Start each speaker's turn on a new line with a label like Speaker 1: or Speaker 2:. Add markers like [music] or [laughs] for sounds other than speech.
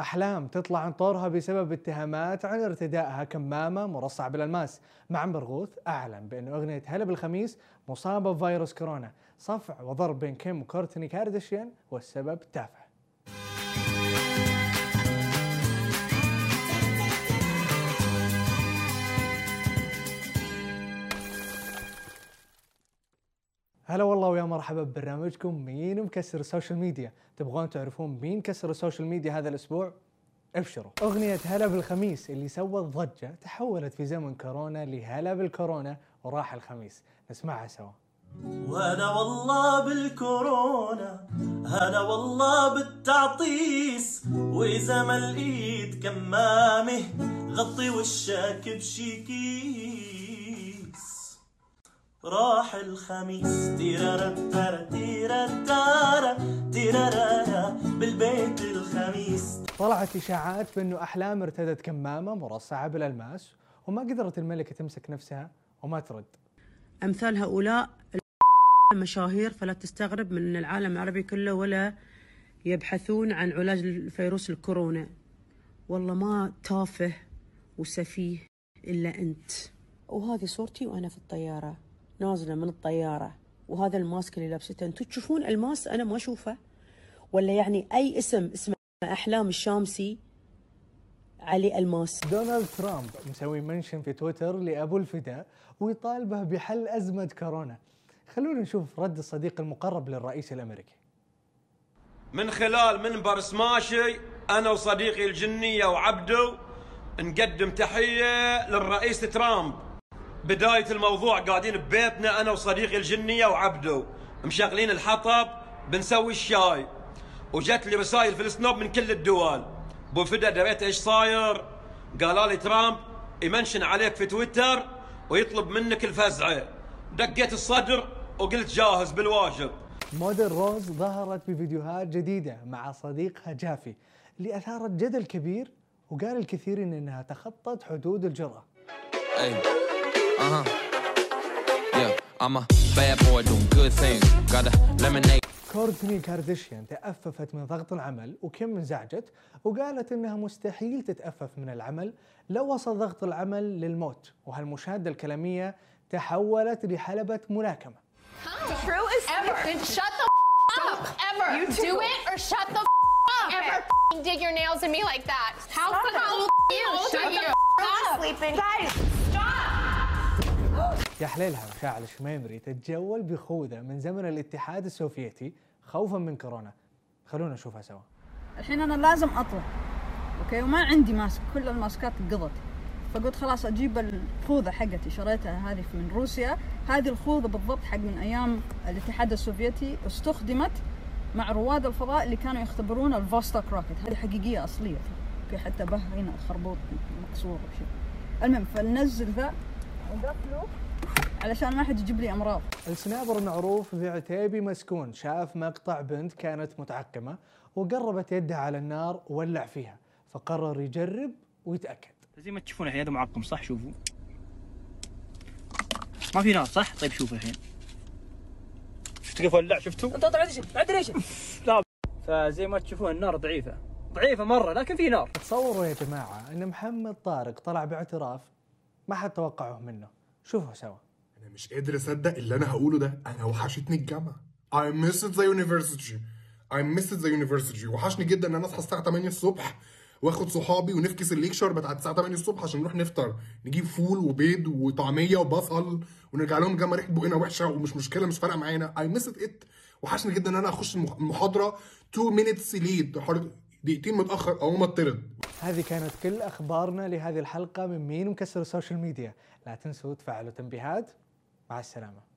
Speaker 1: أحلام تطلع عن طورها بسبب اتهامات عن ارتدائها كمامة مرصعة بالألماس مع برغوث أعلن بأن أغنية هلا بالخميس مصابة بفيروس كورونا. صفع وضرب بين كيم وكورتني كاردشيان والسبب تافه. هلا والله ويا مرحبا ببرنامجكم مين مكسر ال social media. تبغون تعرفون مين كسر ال social media هذا الأسبوع؟ ابشروا. أغنية هلا بالخميس اللي سوت ضجة تحولت في زمن كورونا لهلا بالكورونا وراح الخميس. نسمعها سوا.
Speaker 2: وهلا والله بالكورونا هلا والله بالتعطيس. وإذا ما لقيت كمامة غطي وشك بشي كيس راح الخميس. تيرارا تارا تيرا تارا تيرارا بالبيت الخميس.
Speaker 1: طلعت إشاعات بانه أحلام ارتدت كمامة مرصعة بالالماس وما قدرت الملكة تمسك نفسها وما ترد.
Speaker 3: أمثال هؤلاء المشاهير فلا تستغرب من أن العالم العربي كله ولا يبحثون عن علاج فيروس الكورونا. والله ما تافه وسفيه إلا أنت. وهذه صورتي وأنا في الطيارة. نازلة من الطيارة وهذا ال mask اللي لابسته أنتم تشوفون الماس أنا ما أشوفه؟ ولا يعني أي اسم اسمه أحلام الشامسي عليه الماس.
Speaker 1: دونالد ترامب مسوي mention في تويتر لأبو الفداء ويطالبه بحل أزمة كورونا. خلونا نشوف رد الصديق المقرب للرئيس الأمريكي.
Speaker 4: من خلال منبر سماشي أنا وصديقي الجنية وعبدو نقدم تحية للرئيس ترامب. بداية الموضوع قاعدين ببيتنا أنا وصديقي الجنية وعبدو. مشغلين الحطب بنسوي الشاي. وجت لي رسائل في السناب من كل الدول. أبو فدا دريت إيش صاير؟ قال لي ترامب يمنشن عليك في تويتر ويطلب منك الفزعة. دقيت الصدر وقلت جاهز بالواجب.
Speaker 1: موديل روز ظهرت بفيديوهات جديدة مع صديقها جافي اللي أثارت جدل كبير وقال الكثيرين أنها تخطت حدود الجرأة.
Speaker 5: Uh huh. Yeah, I'm a bad boy doing good things. Got a lemonade.
Speaker 1: كورتني كارديشيان تأففت من ضغط العمل وكم انزعجت وقالت انها مستحيل تتأفف من العمل لو وصل ضغط العمل للموت وهالمشاهدة الكلامية تحولت لحلبة ملاكمة
Speaker 6: True is ever. Then shut the up. Ever. You do it or shut the up. Ever dig your nails in me like that. How you? Shut sleeping. Guys,
Speaker 1: يا حليلها مشاعل الشميمري تتجول بخوذة من زمن الاتحاد السوفيتي خوفا من كورونا. خلونا نشوفها سوا.
Speaker 7: الحين أنا لازم أطلع أوكي؟ وما عندي mask كل الماسكات قضت. فقلت خلاص أجيب الخوذة حقتي. شريتها هذه من روسيا. هذه الخوذة بالضبط حق من أيام الاتحاد السوفيتي استخدمت مع رواد الفضاء اللي كانوا يختبرون الفوستوك rocket هذه حقيقية أصلية أوكي؟ حتى به هنا الخربوط مكسور وشيء المهم فننزل ذا. وقفله علشان ما حد يجيب لي أمراض.
Speaker 1: ال snapper المعروف بعتيبي مسكون شاف مقطع بنت كانت متعقمة وقربت يدها على النار وولع فيها فقرر يجرب ويتأكد.
Speaker 8: زي ما تشوفون الحين هذا معقم صح؟ شوفوا. ما في نار صح؟ طيب شوفوا الحين. شفت كيف ولع؟ شفتوا؟ أنت طلع ليش؟ بعد ليش؟ [laughs] لا. فزي ما تشوفون النار ضعيفة. ضعيفة مرة لكن في نار.
Speaker 1: تصوروا يا جماعة إن محمد طارق طلع باعتراف ما حد توقعه منه. شوفوا سوا.
Speaker 9: أنا مش قادر أصدق اللي أنا هقوله ده. أنا وحشتني الجامعة. I miss it the university. I miss it the university. وحشني جدا إن أنا أصحى الساعة 8 الصبح وآخد صحابي ونفكس ال lecture بتاعت الساعة 8 الصبح عشان نروح نفطر. نجيب فول وبيض وطعمية وبصل ونرجع لهم الجامعة ريحة بقنا وحشة ومش مشكلة مش فارقة معانا. I miss it. وحشني جدا إن أنا أخش المح- المحاضرة 2 minutes حوالي دقيقتين متأخر أو ما أطرد.
Speaker 1: هذه كانت كل أخبارنا لهذه الحلقة من مين؟ مكسر ال social media. لا تنسوا تفعلوا تنبيهات. مع السلامة.